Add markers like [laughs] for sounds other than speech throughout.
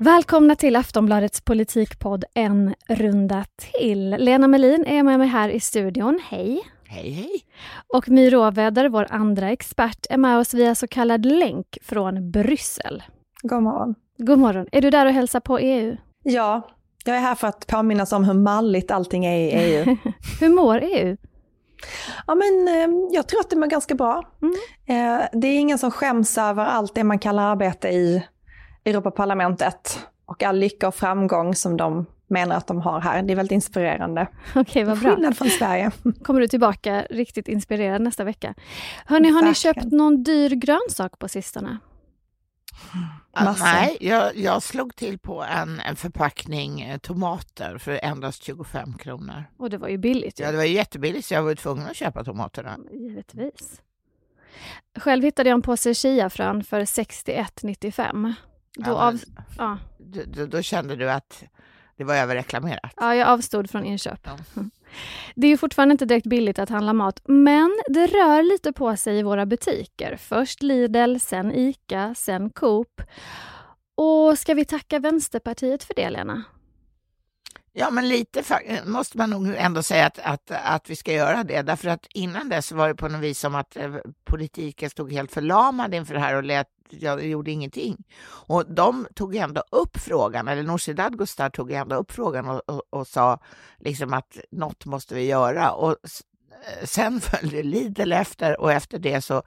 Välkomna till Aftonbladets politikpodd En runda till. Lena Melin är med mig här i studion. Hej! Hej, hej! Och My Råväder, vår andra expert, är med oss via så kallad länk från Bryssel. God morgon. God morgon. Är du där och hälsar på EU? Ja, jag är här för att påminnas om hur malligt allting är i EU. [laughs] hur mår EU? Ja, men eh, jag tror att det mår ganska bra. Mm. Eh, det är ingen som skäms över allt det man kallar arbete i Europaparlamentet och all lycka och framgång som de menar att de har här. Det är väldigt inspirerande. Okej, okay, vad bra. Skillnad från Sverige. [laughs] Kommer du tillbaka riktigt inspirerad nästa vecka. Hörni, har ni köpt någon dyr grönsak på sistone? Uh, nej, jag, jag, slog till på en, en, förpackning eh, tomater för endast 25 kronor. Och det var ju billigt. Ju. Ja, det var jättebilligt så jag var tvungen att köpa tomaterna. Givetvis. Själv hittade jag en påse chiafrön för 61,95. Då, ja, av, ja. då, då, kände du att det var överreklamerat? Ja, jag avstod från inköp. Ja. [laughs] Det är ju fortfarande inte direkt billigt att handla mat, men det rör lite på sig i våra butiker. Först Lidl, sen ICA, sen Coop. Och ska vi tacka Vänsterpartiet för det, Lena? Ja, men lite måste man nog ändå säga att, att, att vi ska göra det. Därför att innan dess var det på något vis som att eh, politiken stod helt förlamad inför det här och lät, jag gjorde ingenting. Och de tog ändå upp frågan, eller Nooshi Dadgostar tog ändå upp frågan och, och, och, sa liksom att något måste vi göra. Och eh, sen [laughs] följde Lidl efter och efter det så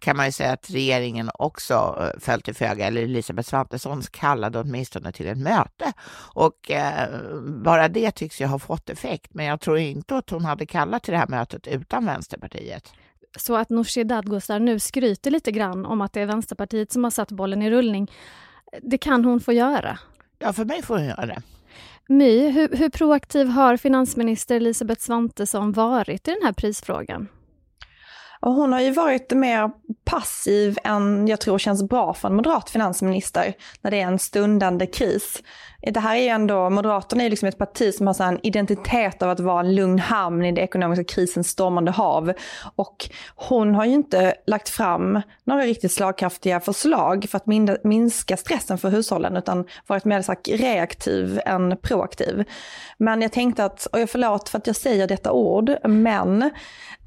kan man ju säga att regeringen också eh, föll till föga, eller Elisabeth Svantesson kallade åtminstone till ett möte. Och eh, bara det tycks ju ha fått effekt, men jag tror inte att hon hade kallat till det här mötet utan Vänsterpartiet. Så att Nooshi Dadgostar nu skryter lite grann om att det är Vänsterpartiet som har satt bollen i rullning, det kan hon få göra? Ja, för mig får hon göra det. My, hur, hur proaktiv har finansminister Elisabeth Svantesson varit i den här prisfrågan? Och hon har ju varit mer passiv än jag tror känns bra för en moderat finansminister när det är en stundande kris. Det här är ju ändå, Moderaterna är ju liksom ett parti som har en identitet av att vara en lugn hamn i det ekonomiska krisens stormande hav. Och hon har ju inte lagt fram några riktigt slagkraftiga förslag för att minska stressen för hushållen utan varit mer sagt, reaktiv än proaktiv. Men jag tänkte att, och jag förlåt för att jag säger detta ord, men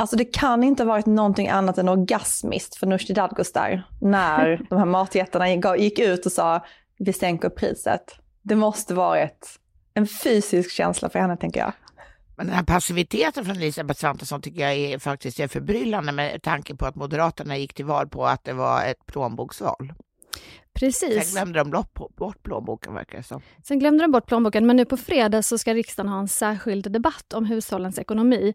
alltså det kan inte ha varit någonting annat än orgasmiskt för Nooshi Dadgostar när [laughs] de här matjättarna gick ut och sa vi sänker priset det måste varit en fysisk känsla för henne, tänker jag. Men den här passiviteten från Elisabeth Svantesson tycker jag är faktiskt är förbryllande med tanke på att Moderaterna gick till val på att det var ett plånboksval. Precis. Sen glömde de bort plånboken verkar det som. Sen glömde de bort plånboken, men nu på fredag så ska riksdagen ha en särskild debatt om hushållens ekonomi.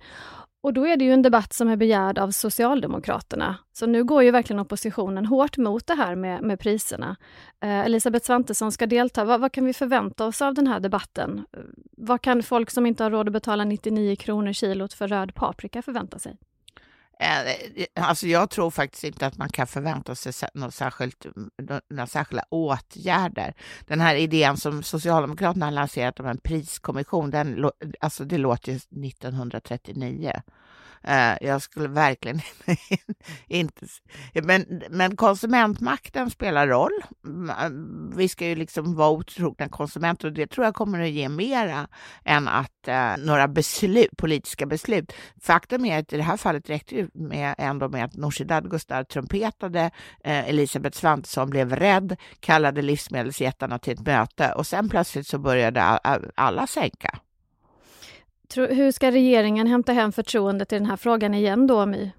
Och då är det ju en debatt som är begärd av Socialdemokraterna. Så nu går ju verkligen oppositionen hårt mot det här med, med priserna. Eh, Elisabeth Svantesson ska delta. Vad, vad, kan vi förvänta oss av den här debatten? Eh, vad kan folk som inte har råd att betala 99 kronor kilot för röd paprika förvänta sig? Eh, alltså jag tror faktiskt inte att man kan förvänta sig något särskilt, mm, några särskilda åtgärder. Den här idén som Socialdemokraterna har lanserat om en priskommission, den, alltså det låter ju 1939. Eh, jag skulle verkligen [laughs] inte... Men, men konsumentmakten spelar roll. Mm, eh, vi ska ju liksom vara otrogna konsumenter och det tror jag kommer att ge mera än att eh, några beslut, politiska beslut. Faktum är att i det här fallet räckte det med, ändå med att Nooshi Dadgostar trumpetade, eh, Elisabeth Svantesson blev rädd, kallade livsmedelsjättarna till ett möte och sen plötsligt så började alla sänka. Hur ska regeringen hämta hem förtroendet i den här frågan igen då, My?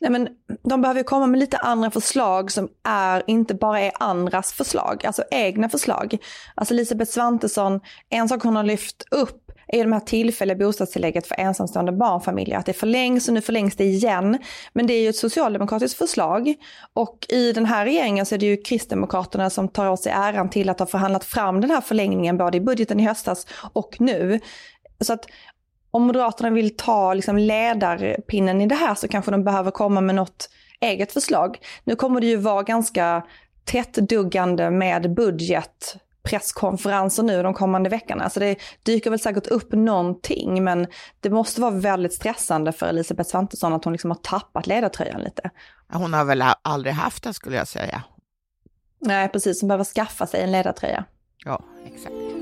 Nej, men de behöver komma med lite andra förslag som är, inte bara är andras förslag, alltså egna förslag. Alltså Elisabeth Svantesson, en sak hon har lyft upp är de här tillfälliga bostadstillägget för ensamstående barnfamiljer. Att det förlängs och nu förlängs det igen. Men det är ju ett socialdemokratiskt förslag. Och i den här regeringen så är det ju Kristdemokraterna som tar åt sig äran till att ha förhandlat fram den här förlängningen både i budgeten i höstas och nu. Så att om Moderaterna vill ta liksom ledarpinnen i det här så kanske de behöver komma med något eget förslag. Nu kommer det ju vara ganska tättduggande med budget presskonferenser nu de kommande veckorna. Så det dyker väl säkert upp någonting, men det måste vara väldigt stressande för Elisabeth Svantesson att hon liksom har tappat ledartröjan lite. Hon har väl aldrig haft det skulle jag säga. Nej, precis. Hon behöver skaffa sig en ledartröja. Ja, exakt.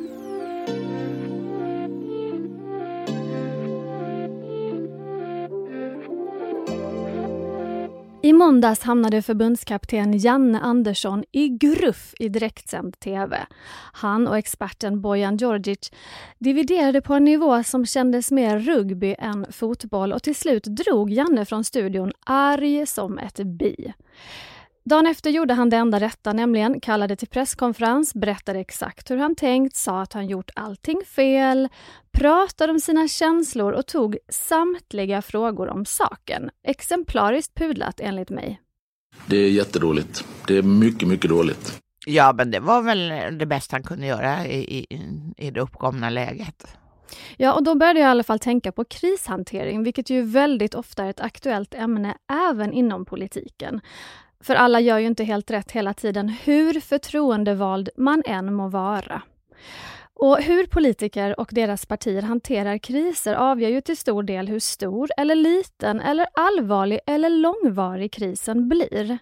I måndags hamnade förbundskapten Janne Andersson i gruff i direktsänd TV. Han och experten Bojan Djordjic dividerade på en nivå som kändes mer rugby än fotboll och till slut drog Janne från studion arg som ett bi. Dagen efter gjorde han det enda rätta, nämligen kallade till presskonferens, berättade exakt hur han tänkt, sa att han gjort allting fel, pratade om sina känslor och tog samtliga frågor om saken. Exemplariskt pudlat enligt mig. Det är jättedåligt. Det är mycket, mycket dåligt. Ja, men det var väl det bästa han kunde göra i, i, i det uppkomna läget. Ja, och då började jag i alla fall tänka på krishantering, vilket ju väldigt ofta är ett aktuellt ämne även inom politiken. För alla gör ju inte helt rätt hela tiden, hur förtroendevald man än må vara. Och hur politiker och deras partier hanterar kriser avgör ju till stor del hur stor eller liten eller allvarlig eller långvarig krisen blir.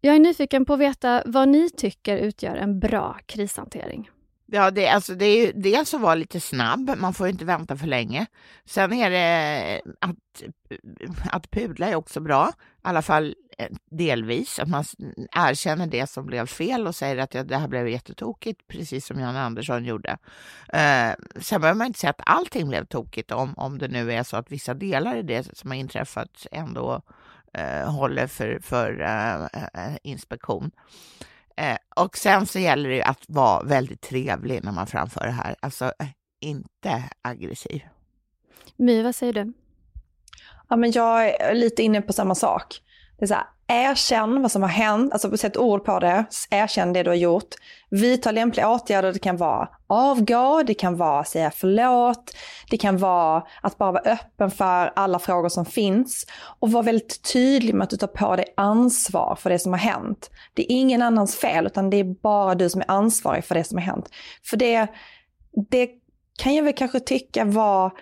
Jag är nyfiken på att veta vad ni tycker utgör en bra krishantering. Ja, det, alltså det är ju dels att vara lite snabb, man får inte vänta för länge. Sen är det eh, att, eh, att pudla är också bra, i alla fall eh, delvis, att man erkänner det som blev fel och säger att ja, det här blev jättetokigt, precis som Jan Andersson gjorde. Eh, sen behöver man inte säga att allting blev tokigt om, om det nu är så att vissa delar i det som har inträffat ändå eh, håller för, för eh, eh inspektion. Eh, och sen så gäller det att vara väldigt trevlig när man framför det här, alltså eh, inte aggressiv. My, vad säger du? Ja, men jag är lite inne på samma sak. Det är så här, erkänn vad som har hänt, alltså sätt ord på det, erkänn det du har gjort. Vidta lämpliga åtgärder, det kan vara avgå, det kan vara säga förlåt, det kan vara att bara vara öppen för alla frågor som finns och vara väldigt tydlig med att du tar på dig ansvar för det som har hänt. Det är ingen annans fel, utan det är bara du som är ansvarig för det som har hänt. För det, det kan jag väl kanske tycka var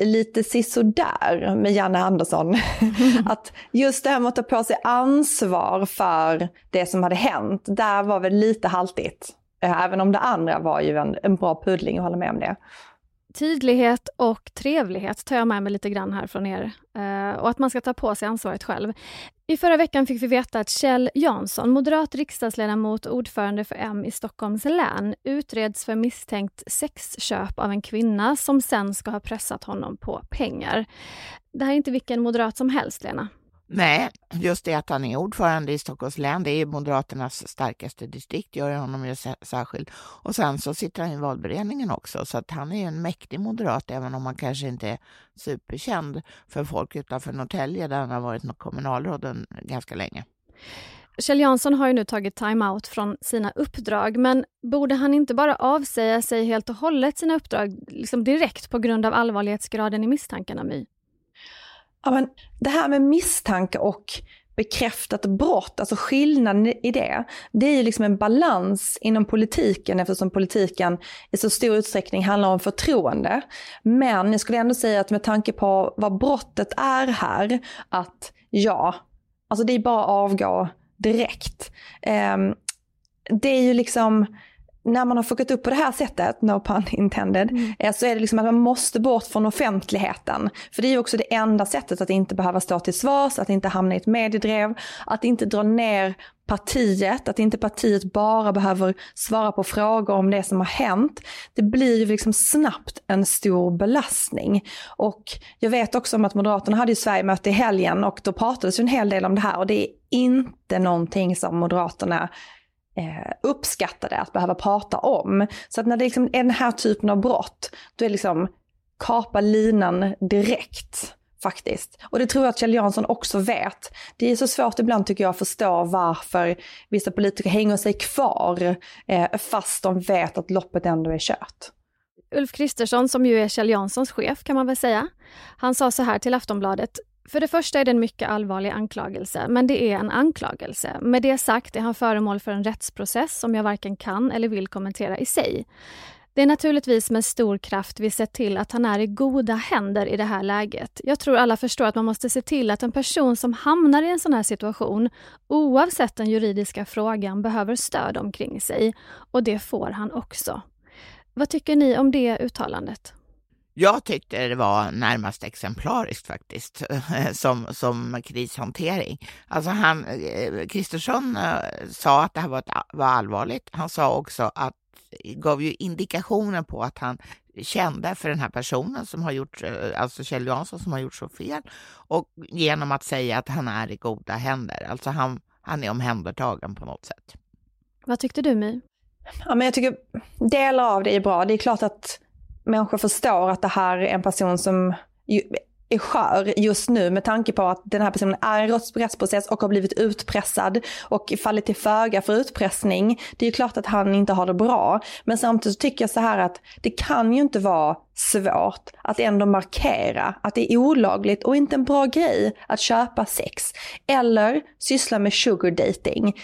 lite sisådär med Janne Andersson. [laughs] att just det här med att ta på sig ansvar för det som hade hänt, där var väl lite haltigt. Även om det andra var ju en, en bra puddling, jag håller med om det. Tydlighet och trevlighet tar jag med mig lite grann här från er. Eh, och att man ska ta på sig ansvaret själv. I förra veckan fick vi veta att Kjell Jansson, moderat riksdagsledamot och ordförande för M i Stockholms län, utreds för misstänkt sexköp av en kvinna som sen ska ha pressat honom på pengar. Det här är inte vilken moderat som helst, Lena. Nej, just det att han är ordförande i Stockholms län, det är Moderaternas starkaste distrikt, gör honom ju särskild. Och sen så sitter han i valberedningen också, så att han är ju en mäktig moderat, även om han kanske inte är superkänd för folk utanför Norrtälje, där han har varit kommunalråd ganska länge. Kjell Jansson har ju nu tagit time-out från sina uppdrag, men borde han inte bara avsäga sig helt och hållet sina uppdrag liksom direkt på grund av allvarlighetsgraden i misstankarna, My? Ja, men det här med misstanke och bekräftat brott, alltså skillnaden i det, det är ju liksom en balans inom politiken eftersom politiken i så stor utsträckning handlar om förtroende. Men jag skulle ändå säga att med tanke på vad brottet är här, att ja, alltså det är bara att avgå direkt. Ehm, det är ju liksom, när man har fuckat upp på det här sättet, no pun intended, mm. Eh, så är det liksom att man måste bort från offentligheten. För det är ju också det enda sättet att inte behöva stå till svars, att inte hamna i ett mediedrev, att inte dra ner partiet, att inte partiet bara behöver svara på frågor om det som har hänt. Det blir ju liksom snabbt en stor belastning. Och jag vet också om att Moderaterna hade ju Sverigemöte i helgen och då pratades ju en hel del om det här och det är inte någonting som Moderaterna eh, uppskattade att behöva prata om. Så att när det liksom är den här typen av brott, då är det liksom kapa linan direkt faktiskt. Och det tror jag att Kjell Jansson också vet. Det är så svårt ibland tycker jag att förstå varför vissa politiker hänger sig kvar eh, fast de vet att loppet ändå är kört. Ulf Kristersson, som ju är Kjell Janssons chef kan man väl säga, han sa så här till Aftonbladet. För det första är det en mycket allvarlig anklagelse, men det är en anklagelse. Med det sagt är han föremål för en rättsprocess som jag varken kan eller vill kommentera i sig. Det är naturligtvis med stor kraft vi sett till att han är i goda händer i det här läget. Jag tror alla förstår att man måste se till att en person som hamnar i en sån här situation, oavsett den juridiska frågan, behöver stöd omkring sig. Och det får han också. Vad tycker ni om det uttalandet? Jag tyckte det var närmast exemplariskt faktiskt, [laughs] som, som krishantering. Alltså han, eh, Kristersson eh, sa att det här var, ett, var allvarligt. Han sa också att gav ju indikationer på att han kände för den här personen som har gjort, eh, alltså Kjell Jansson som har gjort så fel och genom att säga att han är i goda händer. Alltså han, han är omhändertagen på något sätt. Vad tyckte du My? Ja, men jag tycker delar av det är bra. Det är klart att människor förstår att det här är en person som är skör just nu med tanke på att den här personen är i rättsprocess och har blivit utpressad och fallit till föga för utpressning. Det är ju klart att han inte har det bra. Men samtidigt tycker jag så här att det kan ju inte vara svårt att ändå markera att det är olagligt och inte en bra grej att köpa sex. Eller syssla med sugar dating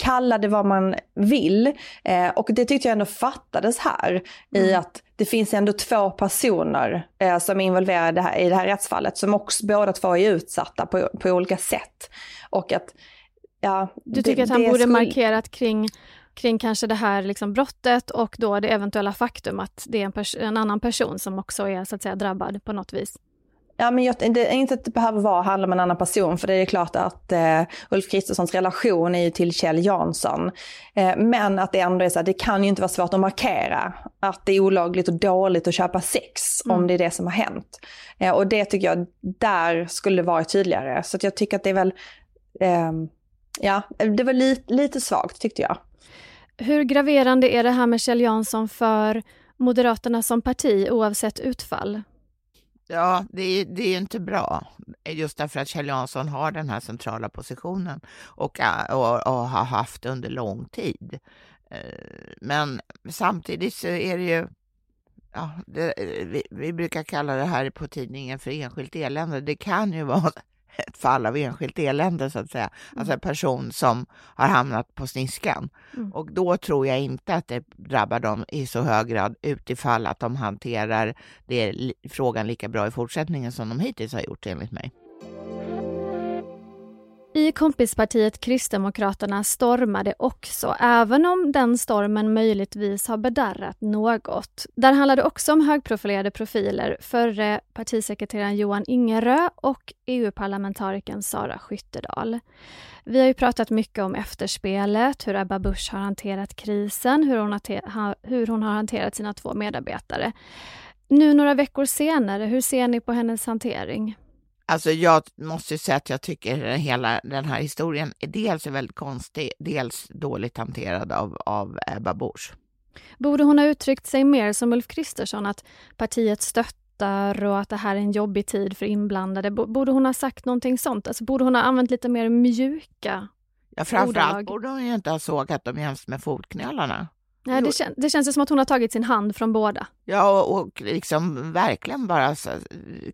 kalla det vad man vill. Eh, och det tyckte jag ändå fattades här mm. i att det finns ändå två personer eh, som är involverade här, i det här rättsfallet som också båda två är utsatta på, på olika sätt. Och att, ja, du tycker det, att han borde skulle... markerat kring kring kanske det här liksom brottet och då det eventuella faktum att det är en, en annan person som också är så att säga drabbad på något vis. Ja, men jag, det är inte att det behöver vara, handla om en annan person, för det är klart att eh, Ulf Kristerssons relation är ju till Kjell Jansson. Eh, men att det ändå är så att det kan ju inte vara svårt att markera att det är olagligt och dåligt att köpa sex, mm. om det är det som har hänt. Eh, och det tycker jag, där skulle det vara tydligare. Så jag tycker att det är väl, ehm, ja, det var li, lite svagt tyckte jag. Hur graverande är det här med Kjell Jansson för Moderaterna som parti oavsett utfall? Ja, det är, det är inte bra. Eh, just därför att Kjell Jansson har den här centrala positionen och, eh, och, och har haft under lång tid. Eh, men samtidigt så är det ju Ja, det, vi, vi, brukar kalla det här på tidningen för enskilt elände. Det kan ju [laughs] vara ett fall av enskilt elände så att säga. Alltså en person som har hamnat på sniskan. Mm. Och då tror jag inte att det drabbar dem i så hög grad utifall att de hanterar det, frågan lika bra i fortsättningen som de hittills har gjort enligt mig. I kompispartiet Kristdemokraterna stormade också, även om den stormen möjligtvis har bedarrat något. Där handlar det också om högprofilerade profiler, förre partisekreteraren Johan Ingerö och EU-parlamentarikern Sara Skyttedal. Vi har ju pratat mycket om efterspelet, hur Ebba Busch har hanterat krisen, hur hon, hur hon har hanterat sina två medarbetare. Nu några veckor senare, hur ser ni på hennes hantering? Alltså jag måste säga att jag tycker hela den här historien är dels väldigt konstig, dels dåligt hanterad av, av Ebba Busch. Borde hon ha uttryckt sig mer som Ulf Kristersson, att partiet stöttar och att det här är en jobbig tid för inblandade? Borde hon ha sagt någonting sånt? Alltså borde hon ha använt lite mer mjuka Ja, framförallt borde hon ju inte ha sågat dem jäms med fotknölarna. Nej, det, kän det känns som att hon har tagit sin hand från båda. Ja, och, och liksom verkligen bara så,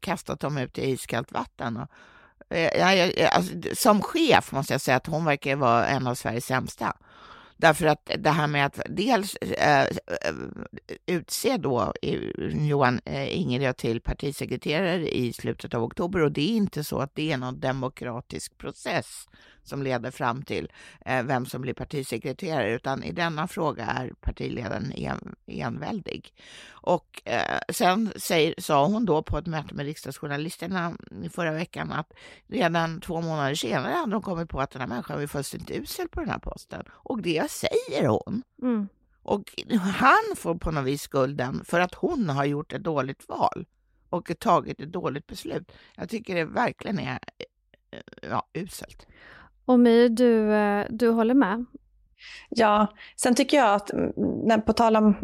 kastat dem ut i iskallt vatten. Och, eh, ja, alltså, som chef måste jag säga att hon verkar vara en av Sveriges sämsta. Därför att det här med att dels äh, utse då Johan äh, Ingerö till partisekreterare i slutet av oktober och det är inte så att det är någon demokratisk process som leder fram till eh, vem som blir partisekreterare, utan i denna fråga är partiledaren en, enväldig. Och eh, sen säger, sa hon då på ett möte med riksdagsjournalisterna i förra veckan att redan två månader senare hade de kommit på att den här människan var fullständigt usel på den här posten. Och det säger hon. Mm. Och han får på något vis skulden för att hon har gjort ett dåligt val och tagit ett dåligt beslut. Jag tycker det verkligen är eh, ja, uselt. Och My, du, eh, du håller med? Ja, sen tycker jag att, mm, på tal om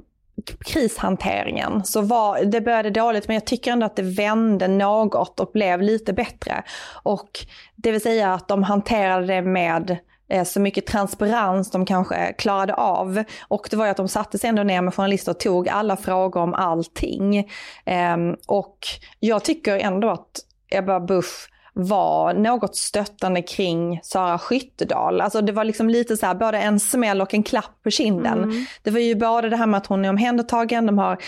krishanteringen så var, det började dåligt men jag tycker ändå att det vände något och blev lite bättre. Och det vill säga att de hanterade det med eh, så mycket transparens de kanske klarade av. Och det var ju att de satte sig ändå ner med journalister och tog alla frågor om allting. Ehm, och jag tycker ändå att Ebba Busch var något stöttande kring Sara Skyttedal. Alltså det var liksom lite så här, både en smäll och en klapp på kinden. Mm. Det var ju både det här med att hon är omhändertagen, de har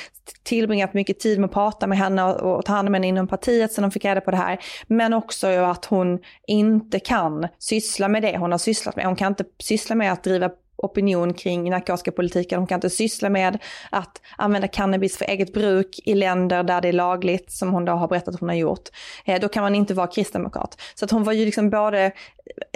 tillbringat mycket tid med att prata med henne och ta hand om henne inom partiet sen de fick reda på det här. Men också att hon inte kan syssla med det hon har sysslat med. Hon kan inte syssla med att driva opinion kring narkotikapolitiken. Hon kan inte syssla med att använda cannabis för eget bruk i länder där det är lagligt, som hon då har berättat att hon har gjort. Eh, då kan man inte vara kristdemokrat. Så att hon var ju liksom både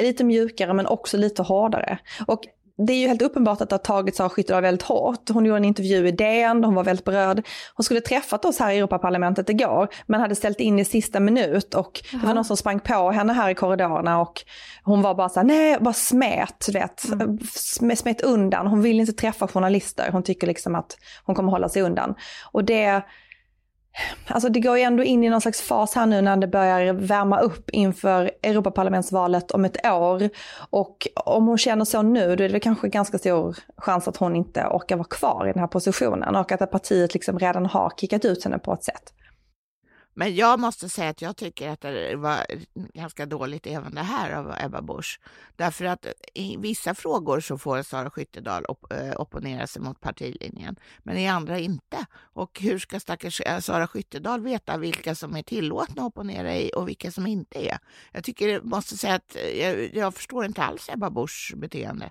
lite mjukare men också lite hårdare. Och det är ju helt uppenbart att det har tagit Sara Skyttedal väldigt hårt. Hon gjorde en intervju i DN, hon var väldigt berörd. Hon skulle träffat oss här i Europaparlamentet igår, men hade ställt in i sista minut och Aha. det var någon som sprang på henne här i korridorerna och hon var bara så här, nej, bara smet, du vet, mm. smet undan. Hon vill inte träffa journalister, hon tycker liksom att hon kommer hålla sig undan. Och det Alltså det går ju ändå in i någon slags fas här nu när det börjar värma upp inför Europaparlamentsvalet om ett år. Och om hon känner så nu, då är det kanske ganska stor chans att hon inte orkar vara kvar i den här positionen och att partiet liksom redan har kickat ut henne på ett sätt. Men jag måste säga att jag tycker att det var ganska dåligt även det här av Ebba Busch. Därför att i vissa frågor så får Sara Skyttedal op eh, opponera sig mot partilinjen, men i andra inte. Och hur ska stackars eh, Sara Skyttedal veta vilka som är tillåtna att opponera i och vilka som inte är? Jag tycker, måste säga att eh, jag, jag förstår inte alls Ebba Buschs beteende.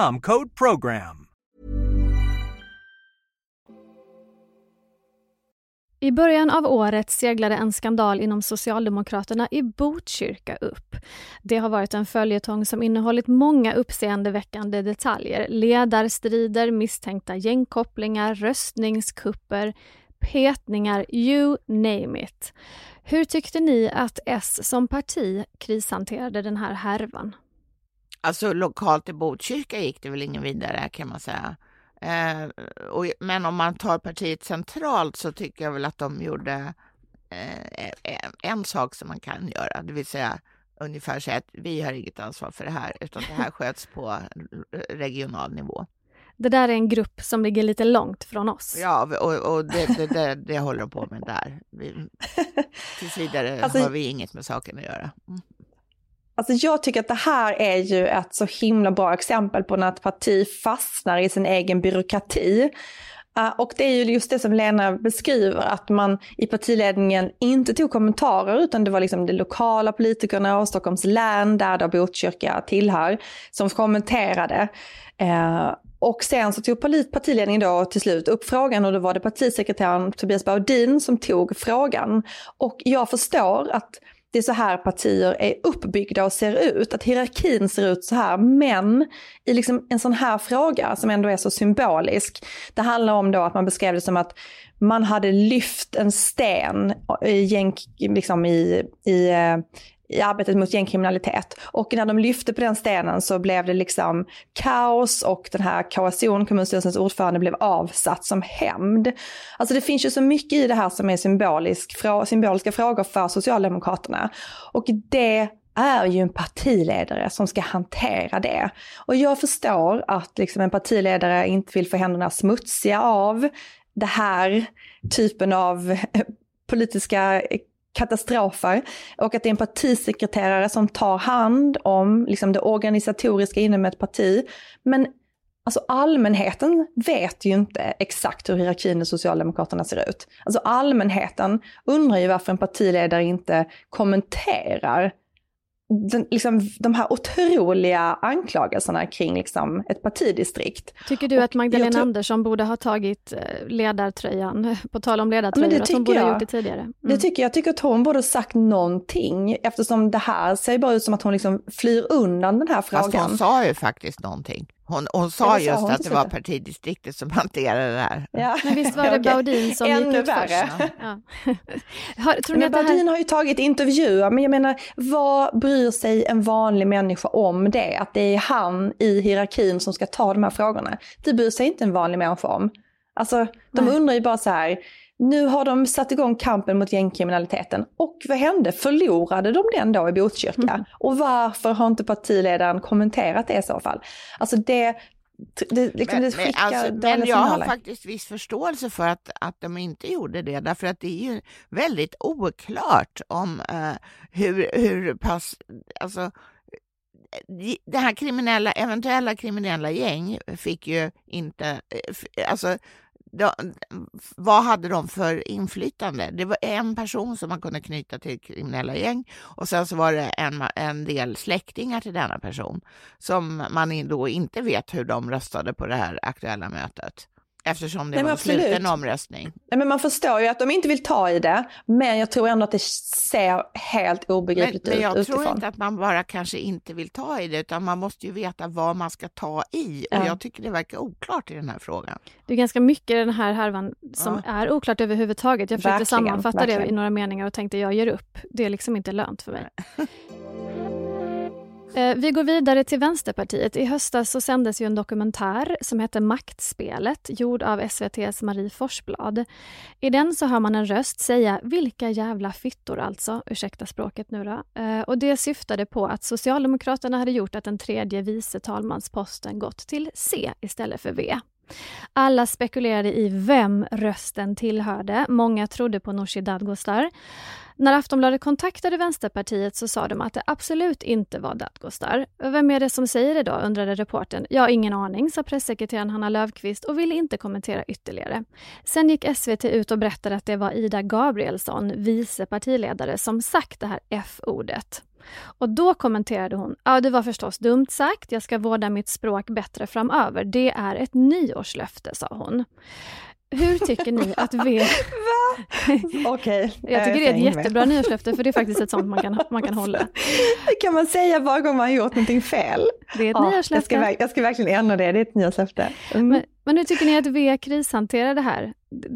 code program. I början av året seglade en skandal inom Socialdemokraterna i Botkyrka upp. Det har varit en följetong som innehållit många uppseendeväckande detaljer. Ledarstrider, misstänkta gängkopplingar, röstningskupper, petningar, you name it. Hur tyckte ni att S som parti krishanterade den här härvan? Alltså lokalt i Botkyrka gick det väl ingen vidare kan man säga. Eh, och, men om man tar partiet centralt så tycker jag väl att de gjorde eh, en, en sak som man kan göra, det vill säga ungefär säga att vi har inget ansvar för det här, utan det här [laughs] sköts på regional nivå. Det där är en grupp som ligger lite långt från oss. Ja, och, och det, det, det, det håller de på med där. Vi, [laughs] tills vidare alltså, har vi inget med saken att göra. Mm. Alltså jag tycker att det här är ju ett så himla bra exempel på när ett parti fastnar i sin egen byråkrati. Uh, och det är ju just det som Lena beskriver, att man i partiledningen inte tog kommentarer utan det var liksom de lokala politikerna och Stockholms län, där då Botkyrka tillhör, som kommenterade. Uh, och sen så tog partiledningen då till slut upp frågan och då var det partisekreteraren Tobias Baudin som tog frågan. Och jag förstår att det är så här partier är uppbyggda och ser ut, att hierarkin ser ut så här. Men i liksom en sån här fråga som ändå är så symbolisk, det handlar om då att man beskrev det som att man hade lyft en sten i, liksom i, i, eh, i arbetet mot gängkriminalitet. Och när de lyfte på den stenen så blev det liksom kaos och den här KSO, kommunstyrelsens ordförande, blev avsatt som hämnd. Alltså det finns ju så mycket i det här som är symbolisk, symboliska frågor för Socialdemokraterna. Och det är ju en partiledare som ska hantera det. Och jag förstår att liksom en partiledare inte vill få händerna smutsiga av det här typen av [laughs] politiska katastrofer och att det är en partisekreterare som tar hand om liksom, det organisatoriska inom ett parti. Men alltså, allmänheten vet ju inte exakt hur hierarkin i Socialdemokraterna ser ut. Alltså allmänheten undrar ju varför en partiledare inte kommenterar den, liksom, de här otroliga anklagelserna kring liksom, ett partidistrikt. Tycker du Och att Magdalena tror- Andersson borde ha tagit eh, ledartröjan, [laughs] på tal om ledartröjor, det att hon tycker borde ha jag. gjort det tidigare? Mm. Det tycker jag. Jag tycker att hon borde ha sagt någonting eftersom det här ser bara ut som att hon liksom flyr undan den här Fast frågan. hon sa ju faktiskt någonting. Hon, hon sa just hon att det var partidistriktet som [laughs] hanterade det här. Ja. [laughs] Men visst var det. Baudin som Ännu gick ut värre. först? [laughs] Ja. Har, tror Men det här... Baudin har ju tagit intervjuer, men jag menar, vad bryr sig en vanlig människa om det? Att det är han i hierarkin som ska ta de här frågorna. Det bryr sig inte en vanlig människa om. Alltså, de Nej. undrar ju bara så här, nu har de satt igång kampen mot gängkriminaliteten. Och vad hände? Förlorade de den då i Botkyrka? Mm. Och varför har inte partiledaren kommenterat det i så fall? Alltså det, det, liksom, det skickar alltså, men jag har signaler. faktiskt viss förståelse för att, att de inte gjorde det, därför att det är ju väldigt oklart om eh, hur, hur pass, alltså det här kriminella, eventuella kriminella gäng fick ju inte, eh, alltså de, vad hade de för inflytande? Det var en person som man kunde knyta till kriminella gäng och sen så var det en, en del släktingar till denna person som man då inte vet hur de röstade på det här aktuella mötet eftersom det Nej, var en absolut. sluten omröstning. Nej, men man förstår ju att de inte vill ta i det, men jag tror ändå att det ser helt Men, obegripligt men jag ut tror utifrån. inte att man bara kanske inte vill ta i det utan man måste ju veta vad man ska ta i och Ja. jag tycker det verkar oklart i den här frågan. Det är ganska mycket i den här härvan som är oklart överhuvudtaget. Jag försökte Verkligen, sammanfatta det i verkligen. några meningar och tänkte jag ger upp. Det är liksom inte lönt för mig. [laughs] Eh, vi går vidare till Vänsterpartiet. I höstas så sändes ju en dokumentär som heter Maktspelet, gjord av SVTs Marie Forsblad. I den så hör man en röst säga “vilka jävla fyttor alltså”, ursäkta språket nu då. Eh, och det syftade på att Socialdemokraterna hade gjort att den tredje vice talmansposten gått till C istället för V. Alla spekulerade i vem rösten tillhörde. Många trodde på Nooshi Dadgostar. När Aftonbladet kontaktade Vänsterpartiet så sa de att det absolut inte var Dadgostar. Vem är det som säger det då, undrade reportern. Jag har ingen aning, sa pressekreteraren Hanna Löfqvist och ville inte kommentera ytterligare. Sen gick SVT ut och berättade att det var Ida Gabrielsson, vice partiledare, som sagt det här F-ordet. Och då kommenterade hon, ja det var förstås dumt sagt, jag ska vårda mitt språk bättre framöver. Det är ett nyårslöfte, sa hon. Hur tycker ni att V... [laughs] Okej. Jag tycker det är ett jättebra nyårslöfte, för det är faktiskt ett sånt man kan, man kan hålla. Det kan man säga varje gång man har gjort någonting fel. Det är ett Ja, jag, nyårslöfte. ska, verk- jag ska verkligen ändra det, det är ett nyårslöfte. Mm. Men, men hur tycker ni att V krishanterar det här?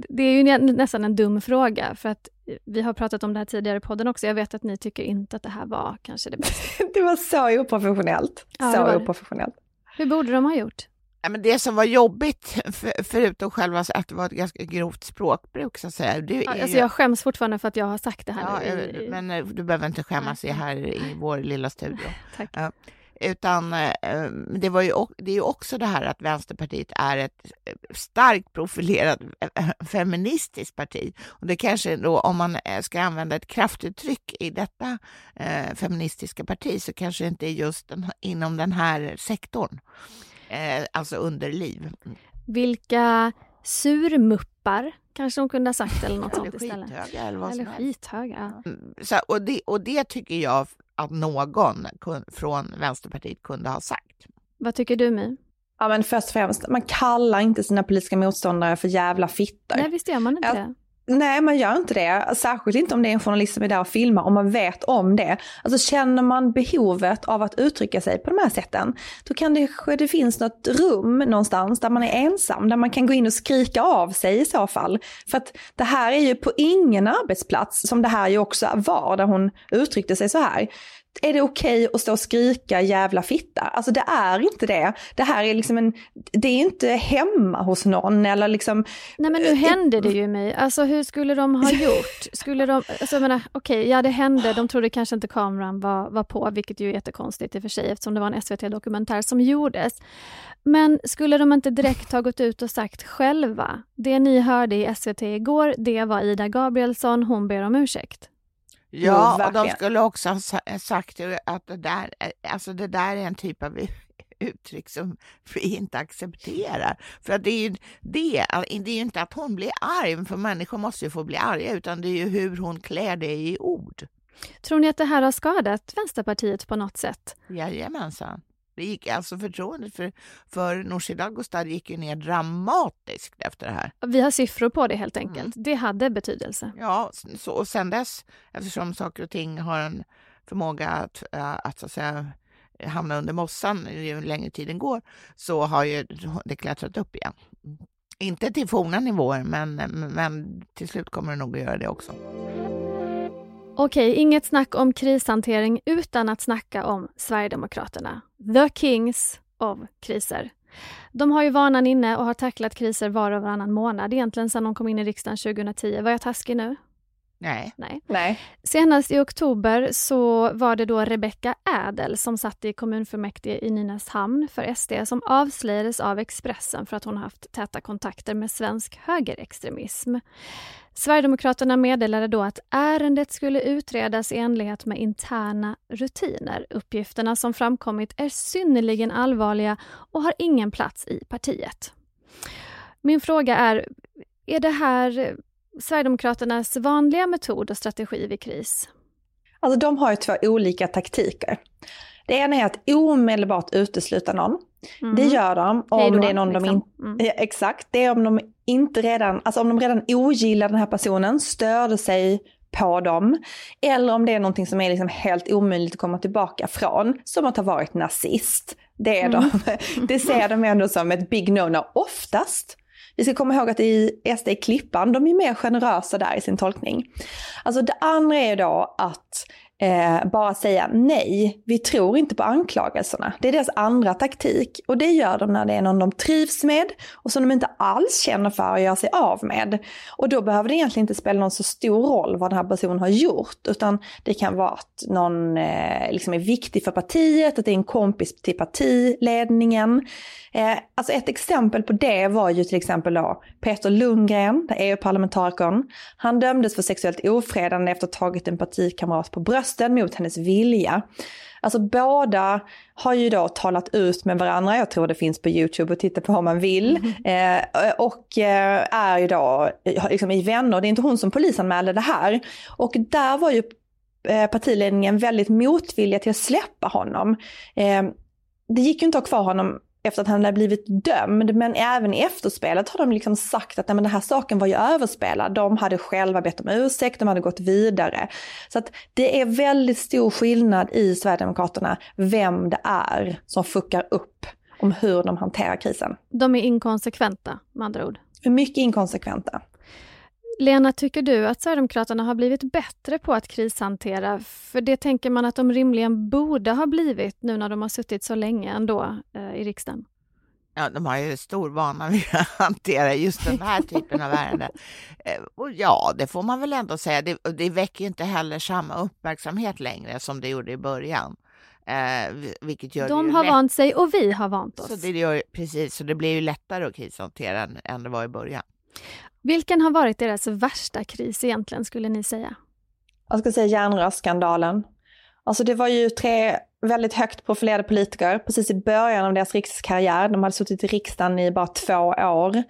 Det- är ju nä- nästan en dum fråga, för att vi har pratat om det här tidigare i podden också. Jag vet att ni tycker inte att det här var kanske det bästa. [laughs] Det var så oprofessionellt. Ja, så oprofessionellt. Hur borde de ha gjort? Ja, men det som var jobbigt, [laughs] för, förutom själva att det var ett ganska grovt språkbruk, så att säga, det Ja, ju- Alltså jag skäms fortfarande för att jag har sagt det här Ja, i- i- men eh, du behöver inte skämmas Nej. här i vår lilla studio. [laughs] Tack. Ja. Utan eh, det, var ju, det är ju också det här att Vänsterpartiet är ett eh, starkt profilerat [laughs] feministiskt parti. Och det kanske då, om man ska använda ett kraftuttryck i detta eh, feministiska parti, så kanske det inte är just den, inom den här sektorn. Eh, alltså underliv. Vilka surmuppar kanske de kunde ha sagt eller något [laughs] Eller sånt istället. skithöga eller vad Eller skithöga. ja. Mm, Så, och, det, och det tycker jag att någon kun, från Vänsterpartiet kunde ha sagt. Vad tycker du My? Ja men först och främst, man kallar inte sina politiska motståndare för jävla fittor. Nej, visst gör man inte Ja. det? Nej, man gör inte det. Särskilt inte om det är en journalist som är där och filmar, om man vet om det. Alltså känner man behovet av att uttrycka sig på de här sätten, då kan det det finns något rum någonstans där man är ensam, där man kan gå in och skrika av sig i så fall. För att det här är ju på ingen arbetsplats, som det här ju också var, där hon uttryckte sig så här. Är det okej att stå och skrika jävla fitta? Alltså det är inte det. Det här är liksom en, det är inte hemma hos någon eller liksom Nej men nu hände det ju mig. Alltså hur skulle de ha [laughs] gjort? Skulle de, alltså jag menar, okej, ja det hände, de trodde kanske inte kameran var, var på, vilket ju är jättekonstigt i och för sig eftersom det var en SVT-dokumentär som gjordes. Men skulle de inte direkt ha gått ut och sagt själva, det ni hörde i SVT igår, det var Ida Gabrielsson, hon ber om ursäkt. Ja, och de skulle också ha sa- sagt att det där, är- alltså det där är en typ av [laughs] uttryck som vi inte accepterar. För att det är ju det, det är ju inte att hon blir arg, för människor måste ju få bli arga, utan det är ju hur hon klär det i ord. Tror ni att det här har skadat Vänsterpartiet på något sätt? Jajamensan. Det gick alltså förtroendet för, för Nooshi Dadgostar gick ju ner dramatiskt efter det här. Vi har siffror på det helt enkelt. Mm. Det hade betydelse. Ja, så, och sen dess, eftersom saker och ting har en förmåga att, att, så att säga, hamna under mossan ju längre tiden går, så har ju det klättrat upp igen. Inte till forna nivåer, men, men till slut kommer det nog att göra det också. Okej, inget snack om krishantering utan att snacka om Sverigedemokraterna. The Kings of kriser. De har ju vanan inne och har tacklat kriser var och varannan månad egentligen sedan de kom in i riksdagen 2010. Var jag taskig nu? Nej. Nej. Nej. Senast i oktober så var det då Rebecka Ädel som satt i kommunfullmäktige i Nynäshamn för SD som avslöjades av Expressen för att hon haft täta kontakter med svensk högerextremism. Sverigedemokraterna meddelade då att ärendet skulle utredas i enlighet med interna rutiner. Uppgifterna som framkommit är synnerligen allvarliga och har ingen plats i partiet. Min fråga är, är det här Sverigedemokraternas vanliga metod och strategi vid kris? Alltså de har ju två olika taktiker. Det ena är att omedelbart utesluta någon. Mm. Det gör de om det är någon liksom. de inte... Mm. Exakt, det är om de inte redan, alltså om de redan ogillar den här personen, störde sig på dem. Eller om det är någonting som är liksom helt omöjligt att komma tillbaka från, som att ha varit nazist. Det, är mm. de, [laughs] det ser de ändå som ett big no-no, oftast. Vi ska komma ihåg att i SD Klippan, de är mer generösa där i sin tolkning. Alltså det andra är då att eh, bara säga nej, vi tror inte på anklagelserna. Det är deras andra taktik och det gör de när det är någon de trivs med och som de inte alls känner för att göra sig av med. Och då behöver det egentligen inte spela någon så stor roll vad den här personen har gjort, utan det kan vara att någon eh, liksom är viktig för partiet, att det är en kompis till partiledningen. Eh, alltså ett exempel på det var ju till exempel då Peter Lundgren, EU-parlamentarikern. Han dömdes för sexuellt ofredande efter att ha tagit en partikamrat på bröstet brösten mot hennes vilja. Alltså båda har ju då talat ut med varandra, jag tror det finns på YouTube att titta på om man vill. Mm. Eh, och eh, är ju då liksom i vänner, det är inte hon som polisanmälde det här. Och där var ju eh, partiledningen väldigt motvilliga till att släppa honom. Eh, det gick ju inte att ha kvar honom efter att han hade blivit dömd. Men även i efterspelet har de liksom sagt att nej, men den här saken var ju överspelad. De hade själva bett om ursäkt, de hade gått vidare. Så att det är väldigt stor skillnad i Sverigedemokraterna vem det är som fuckar upp om hur de hanterar krisen. De är inkonsekventa med andra ord. Mycket inkonsekventa. Lena, tycker du att Sverigedemokraterna har blivit bättre på att krishantera? För det tänker man att de rimligen borde ha blivit nu när de har suttit så länge ändå eh, i riksdagen. Ja, de har ju stor vana vid att hantera just den här [laughs] typen av ärenden. Eh, och ja, det får man väl ändå säga. Det, det väcker inte heller samma uppmärksamhet längre som det gjorde i början. Eh, vilket gör de har lätt... vant sig och vi har vant oss. Så det gör, precis, så det blir ju lättare att krishantera än, än det var i början. Vilken har varit deras värsta kris egentligen, skulle ni säga? Jag ska säga järnrörsskandalen. Alltså det var ju tre väldigt högt profilerade politiker precis i början av deras rikskarriär. De hade suttit i riksdagen i bara två år.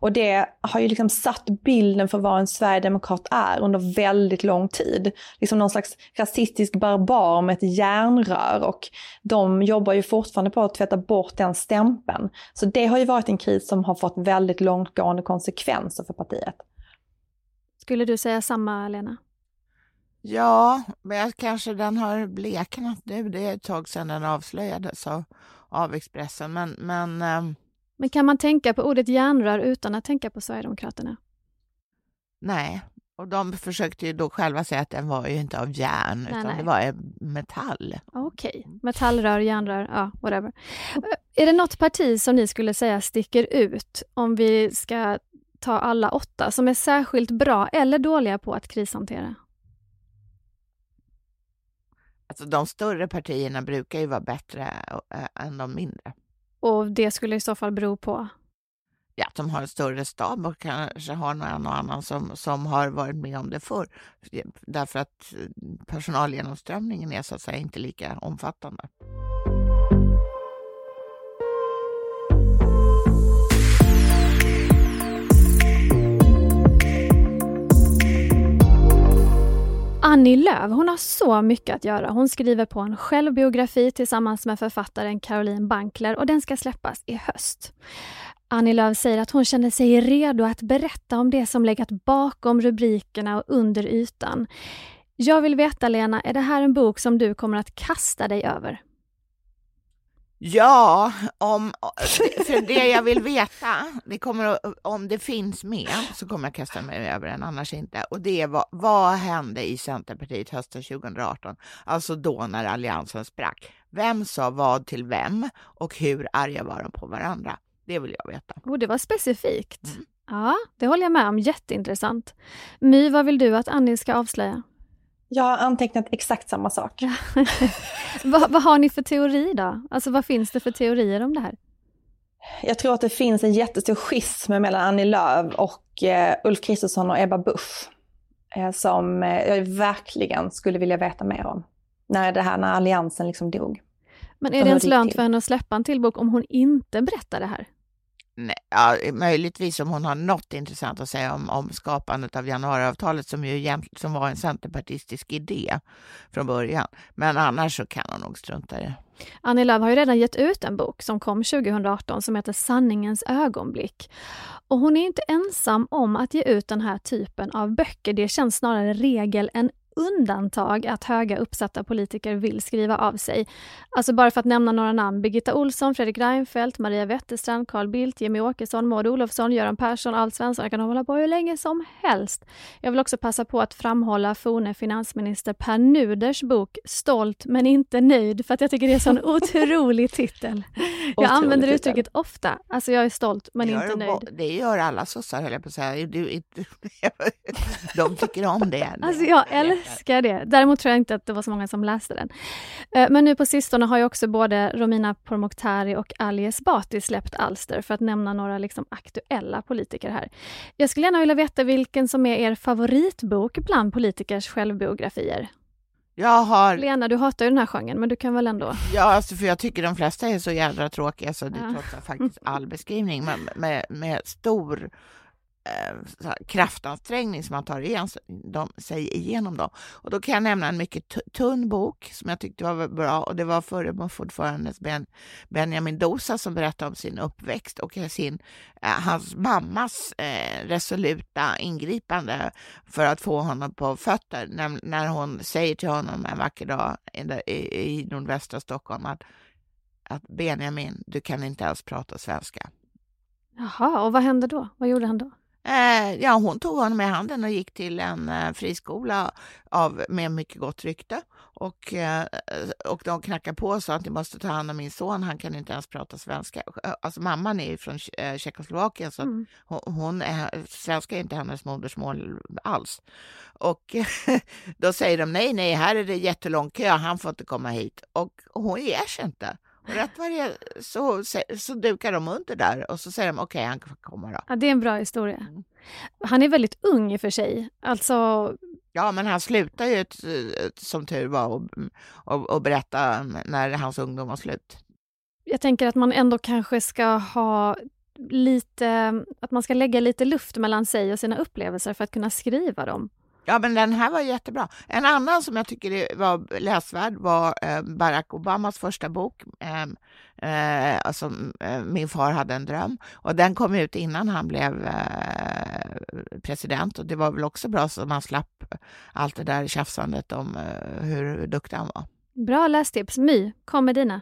Och det har ju liksom satt bilden för vad en sverigedemokrat är under väldigt lång tid. Liksom någon slags rasistisk barbar med ett järnrör och de jobbar ju fortfarande på att tvätta bort den stämpeln. Så det har ju varit en kris som har fått väldigt långtgående konsekvenser för partiet. Skulle du säga samma, Lena? Ja, men kanske den har bleknat nu. Det är ett tag sedan den avslöjades av, av Expressen. Men, men, ähm... men kan man tänka på ordet järnrör utan att tänka på Sverigedemokraterna? Nej, och de försökte ju då själva säga att den var ju inte av järn, nej, utan nej. det var metall. Okej, okay. metallrör, järnrör, ja, whatever. Är det något parti som ni skulle säga sticker ut, om vi ska ta alla åtta, som är särskilt bra eller dåliga på att krishantera? Alltså de större partierna brukar ju vara bättre äh, än de mindre. Och det skulle i så fall bero på? Ja, att de har en större stab och kanske har någon och annan som, som har varit med om det förr. Därför att eh, personalgenomströmningen är så att säga inte lika omfattande. Annie Lööf, hon har så mycket att göra. Hon skriver på en självbiografi tillsammans med författaren Caroline Bankler och den ska släppas i höst. Annie Lööf säger att hon känner sig redo att berätta om det som legat bakom rubrikerna och under ytan. Jag vill veta Lena, är det här en bok som du kommer att kasta dig över? Ja, om, för det jag vill veta, det kommer om det finns med så kommer jag kasta mig över den, annars inte. Och det är vad, vad hände i Centerpartiet hösten 2018? Alltså då när Alliansen sprack. Vem sa vad till vem och hur arga var de på varandra? Det vill jag veta. Oh, det var specifikt. Mm. Ja, det håller jag med om. Jätteintressant. My, vad vill du att Annie ska avslöja? Jag har antecknat exakt samma sak. [laughs] vad, vad har ni för teori då? Alltså vad finns det för teorier om det här? Jag tror att det finns en jättestor schism mellan Annie Lööf och eh, Ulf Kristersson och Ebba Busch. Eh, som eh, jag verkligen skulle vilja veta mer om. När det här, när alliansen liksom dog. Men är det ens lönt för henne att släppa en till bok om hon inte berättar det här? Nej, ja, möjligtvis om hon har något intressant att säga om, om skapandet av januariavtalet som ju som var en centerpartistisk idé från början. Men annars så kan hon nog strunta i det. Annie Lööf har ju redan gett ut en bok som kom 2018 som heter Sanningens ögonblick. Och hon är inte ensam om att ge ut den här typen av böcker. Det känns snarare regel än undantag att höga uppsatta politiker vill skriva av sig. Alltså bara för att nämna några namn. Birgitta Olsson, Fredrik Reinfeldt, Maria Wetterstrand, Carl Bildt, Jimmy Åkesson, Maud Olofsson, Göran Persson, Alf Svensson. Jag kan hålla på hur länge som helst. Jag vill också passa på att framhålla forne finansminister Per Nuders bok Stolt men inte nöjd, för att jag tycker det är en sån [laughs] otrolig titel. Jag otrolig använder titel. uttrycket ofta. Alltså jag är stolt men inte nöjd. Det gör alla sossar höll jag på att säga. [laughs] de tycker om det. Alltså jag älskar det. Däremot tror jag inte att det var så många som läste den. Eh, men nu på sistone har ju också både Romina Pourmokhtari och Ali Esbati släppt alster, för att nämna några liksom aktuella politiker här. Jag skulle gärna vilja veta vilken som är er favoritbok bland politikers självbiografier? Jag har... Lena, du hatar ju den här genren, men du kan väl ändå... Ja, alltså för jag tycker de flesta är så jädra tråkiga så det ja. trotsar faktiskt all beskrivning med, med, med stor eh, kraftansträngning som man tar igen, de, sig igenom dem. Och då kan jag nämna en mycket tunn bok som jag tyckte var bra och det var förre Mufordförandes ben, Benjamin Dosa som berättade om sin uppväxt och sin, eh, hans mammas eh, resoluta ingripande för att få honom på fötter när, när hon säger till honom en vacker dag i, i, i nordvästra Stockholm att, att Benjamin, du kan inte ens prata svenska. Jaha, och vad hände då? Vad gjorde han då? Eh, ja, hon tog honom i handen och gick till en eh, friskola av, med mycket gott rykte. Och, eh, och de knackade på och sa att ni måste ta hand om min son, han kan inte ens prata svenska. Alltså mamman är från eh, Tjeckoslovakien så mm. hon, hon, är, svenska är inte hennes modersmål alls. Och [laughs] då säger de nej, nej, här är det jättelång kö, han får inte komma hit. Och hon ger sig inte. Och rätt vad det så, så dukar de under där och så säger de okej, okay, han kan komma då. Ja, det är en bra historia. Mm. Han är väldigt ung i och för sig. Alltså... Ja, men han slutar ju ett, som tur var och, och, och berätta när hans ungdom var slut. Jag tänker att man ändå kanske ska ha lite, att man ska lägga lite luft mellan sig och sina upplevelser för att kunna skriva dem. Ja, men den här var jättebra. En annan som jag tycker var läsvärd var eh, Barack Obamas första bok. Ehm, eh, alltså, eh, Min far hade en dröm. Och den kom ut innan han blev eh, president. Och det var väl också bra så man slapp allt det där tjafsandet om eh, hur duktig han var. Bra lästips. My, kom med dina.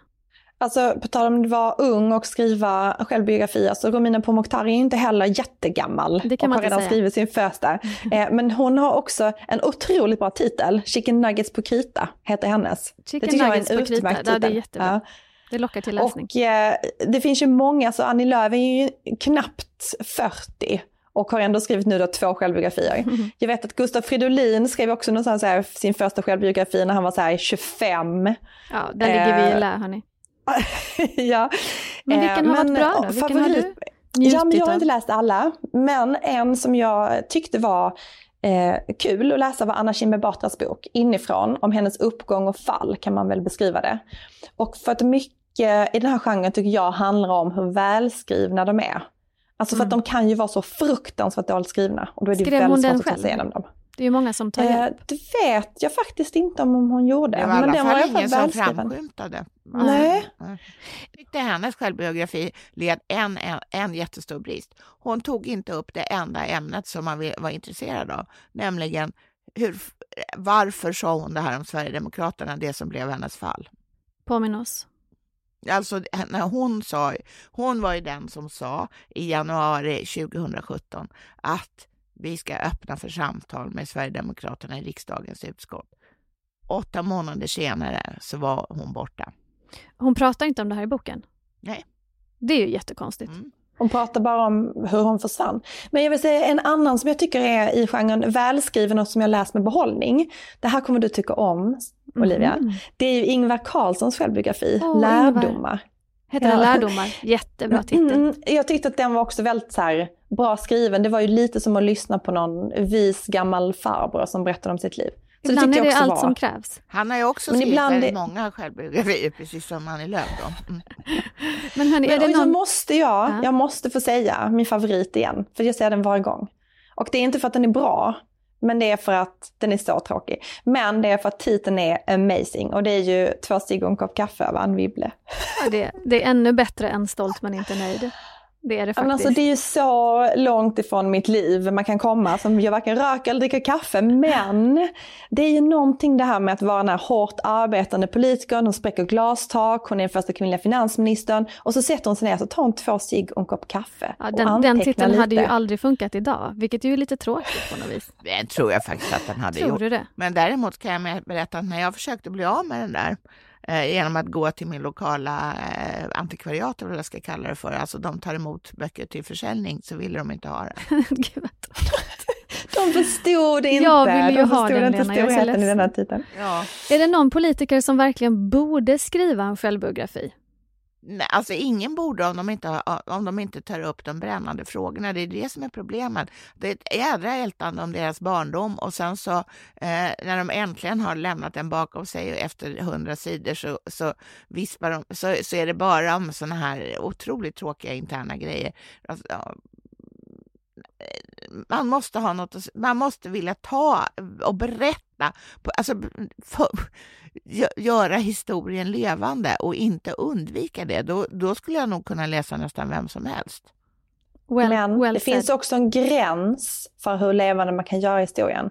Alltså på tal om att vara ung och skriva självbiografi, alltså Romina Pourmokhtari är inte heller jättegammal det kan och har redan säga. skrivit sin första. [laughs] Eh, men hon har också en otroligt bra titel, Chicken Nuggets på krita heter hennes. Chicken det Nuggets jag är en på krita, titel. det är jättebra. Ja. Det lockar till läsning. Och eh, det finns ju många, så Annie Lööf är ju knappt 40 och har ändå skrivit nu då två självbiografier. Mm. [laughs] Jag vet att Gustav Fridolin skrev också någonstans här, sin första självbiografi när han var så här 25. Ja, där ligger vi i lä hörni. [laughs] ja. Men vilken har men, varit bra då? Vilken favorit... har du Ja, men jag har inte läst alla, men en som jag tyckte var eh, kul att läsa var Anna Kinberg Batras bok Inifrån, om hennes uppgång och fall kan man väl beskriva det. Och för att mycket i den här genren tycker jag handlar om hur välskrivna de är. Alltså för mm. att de kan ju vara så fruktansvärt dåligt skrivna och då är det Skrev väldigt svårt att ta sig igenom dem. Det är ju många som tar Eh, hjälp. det vet jag faktiskt inte om hon gjorde. Det var i alla fall i alla ingen som framskymtade. Nej. Jag tyckte hennes självbiografi led en, en, en jättestor brist. Hon tog inte upp det enda ämnet som man var intresserad av, nämligen hur, varför sa hon det här om Sverigedemokraterna, det som blev hennes fall. Påminn oss. Alltså när hon sa, hon var ju den som sa i januari 2017 att vi ska öppna för samtal med Sverigedemokraterna i riksdagens utskott. Åtta månader senare så var hon borta. Hon pratar inte om det här i boken. Nej. Det är ju jättekonstigt. Mm. Hon pratar bara om hur hon försvann. Men jag vill säga en annan som jag tycker är i genren välskriven och som jag läst med behållning. Det här kommer du tycka om, Olivia. Mhm. Det är ju Ingvar Carlssons självbiografi, Åh, Lärdomar. Heter Ja. den Lärdomar? Jättebra titel. Mm, jag tyckte att den var också väldigt så här, bra skriven. Det var ju lite som att lyssna på någon vis gammal farbror som berättade om sitt liv. Så Ibland tyckte är jag det också allt var. som krävs. Han har ju också Men skrivit ibland väldigt många självbiografier, precis som Annie Lööf. Mm. Men hörni, är Men det någon... måste jag, Ja. jag måste få säga min favorit igen. För jag säger den varje gång. Och det är inte för att den är bra, men det är för att den är så tråkig. Men det är för att titeln är amazing. Och det är ju Två cigg och en kopp kaffe av Anne Wibble. Ja, det, det är ännu bättre än Stolt men inte nöjd. Det är det Men faktiskt. alltså, det är ju så långt ifrån mitt liv man kan komma som jag varken röker eller dricker kaffe. Men det är ju någonting det här med att vara den här hårt arbetande politikern, hon spräcker glastak, hon är den första kvinnliga finansministern och så sätter hon sig ner och så tar hon två cigg och en kopp kaffe. ja, och den, den antecknar titeln hade ju lite. aldrig funkat idag, vilket är ju lite tråkigt på något vis. Det tror jag faktiskt att den hade Tror gjort. du det? Men däremot kan jag berätta att när jag försökte bli av med den där genom att gå till min lokala eh, antikvariat, eller vad jag ska kalla det för, alltså de tar emot böcker till försäljning, så ville de inte ha det. [laughs] De förstod inte. Jag vill ju de ha den, inte Lena, jag är så i den här titeln. Ja. Är det någon politiker som verkligen borde skriva en självbiografi? Nej, alltså ingen borde om de, inte har, om de inte tar upp de brännande frågorna. Det är det som är problemet. Det är ett jädra ältande om deras barndom och sen så eh, när de äntligen har lämnat den bakom sig efter hundra sidor så, så vispar de, så, så är det bara om sådana här otroligt tråkiga interna grejer. Alltså, ja, man måste ha något, man måste vilja ta och berätta, på- alltså för, gö- göra historien levande och inte undvika det. Då, då skulle jag nog kunna läsa nästan vem som helst. Well, Men well det said. finns också en gräns för hur levande man kan göra historien.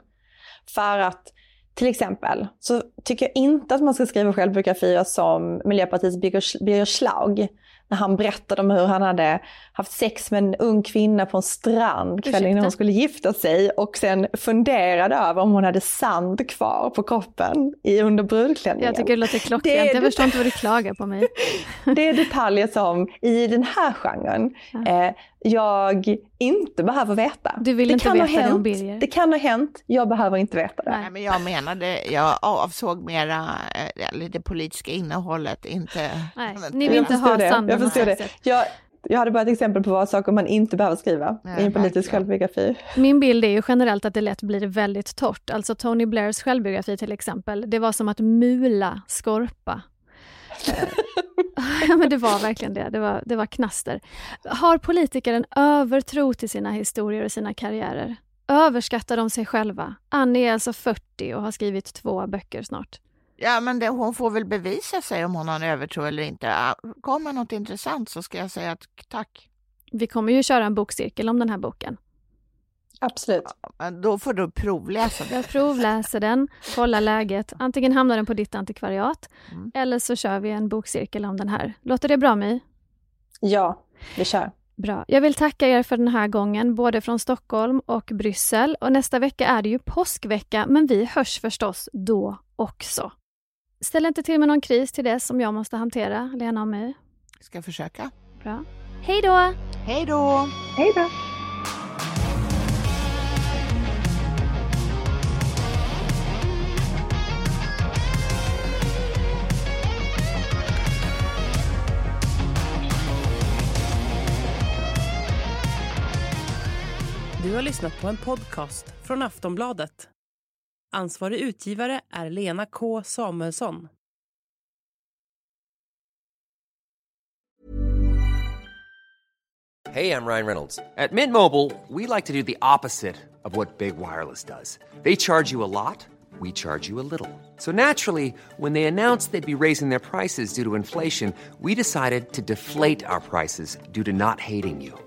För att till exempel så tycker jag inte att man ska skriva självbiografier som Miljöpartiets Birger Schlaug. När han berättade om hur han hade haft sex med en ung kvinna på en strand kvällen innan hon skulle gifta sig och sen funderade över om hon hade sand kvar på kroppen i under brudklänningen. Jag tycker det låter Det klockrent. är Jag det- förstår inte vad du klagar på mig. [laughs] Det är detaljer som i den här genren eh, jag inte behöver veta. Du vill det inte kan ha veta det om hänt, Birger? Det kan ha hänt, jag behöver inte veta det. Nej. Men jag menade, jag avsåg mera eh, eller det politiska innehållet, inte... Nej, ni vill Jag inte ha det. sanden Jag förstår det. Jag, jag hade bara ett exempel på vad saker man inte behöver skriva Nej, i en politisk självbiografi. Min bild är ju generellt att det lätt blir väldigt torrt. Alltså Tony Blairs självbiografi till exempel, det var som att mula Skorpa. [laughs] [laughs] Ja men det var verkligen det, det var, det var knaster. Har politiker en övertro till sina historier och sina karriärer? Överskattar de sig själva? Annie är alltså 40 och har skrivit två böcker snart. Ja, men det, hon får väl bevisa sig om hon har en övertro eller inte. Kommer något intressant så ska jag säga att tack. Vi kommer ju köra en bokcirkel om den här boken. Absolut. Men Då får du provläsa det. Jag provläser den, kollar läget. Antingen hamnar den på ditt antikvariat Mm. eller så kör vi en bokcirkel om den här. Låter det bra My? Ja, vi kör. Bra. Jag vill tacka er för den här gången, både från Stockholm och Bryssel. Och nästa vecka är det ju påskvecka, men vi hörs förstås då också. Ställ inte till med någon kris till det som jag måste hantera, Lena och My. Ska försöka. Bra. Hej då! Hej då! Hej då! Du har lyssnat på en podcast från Aftonbladet. Ansvarig utgivare är Lena K Samuelsson. Hej, jag heter Ryan Reynolds. At Mint Mobile, we like to do the opposite of what Big Wireless does. They charge you a lot, we charge you a little. So naturally, when they announced they'd be raising their prices due to inflation, we decided to deflate our prices due to not hating you.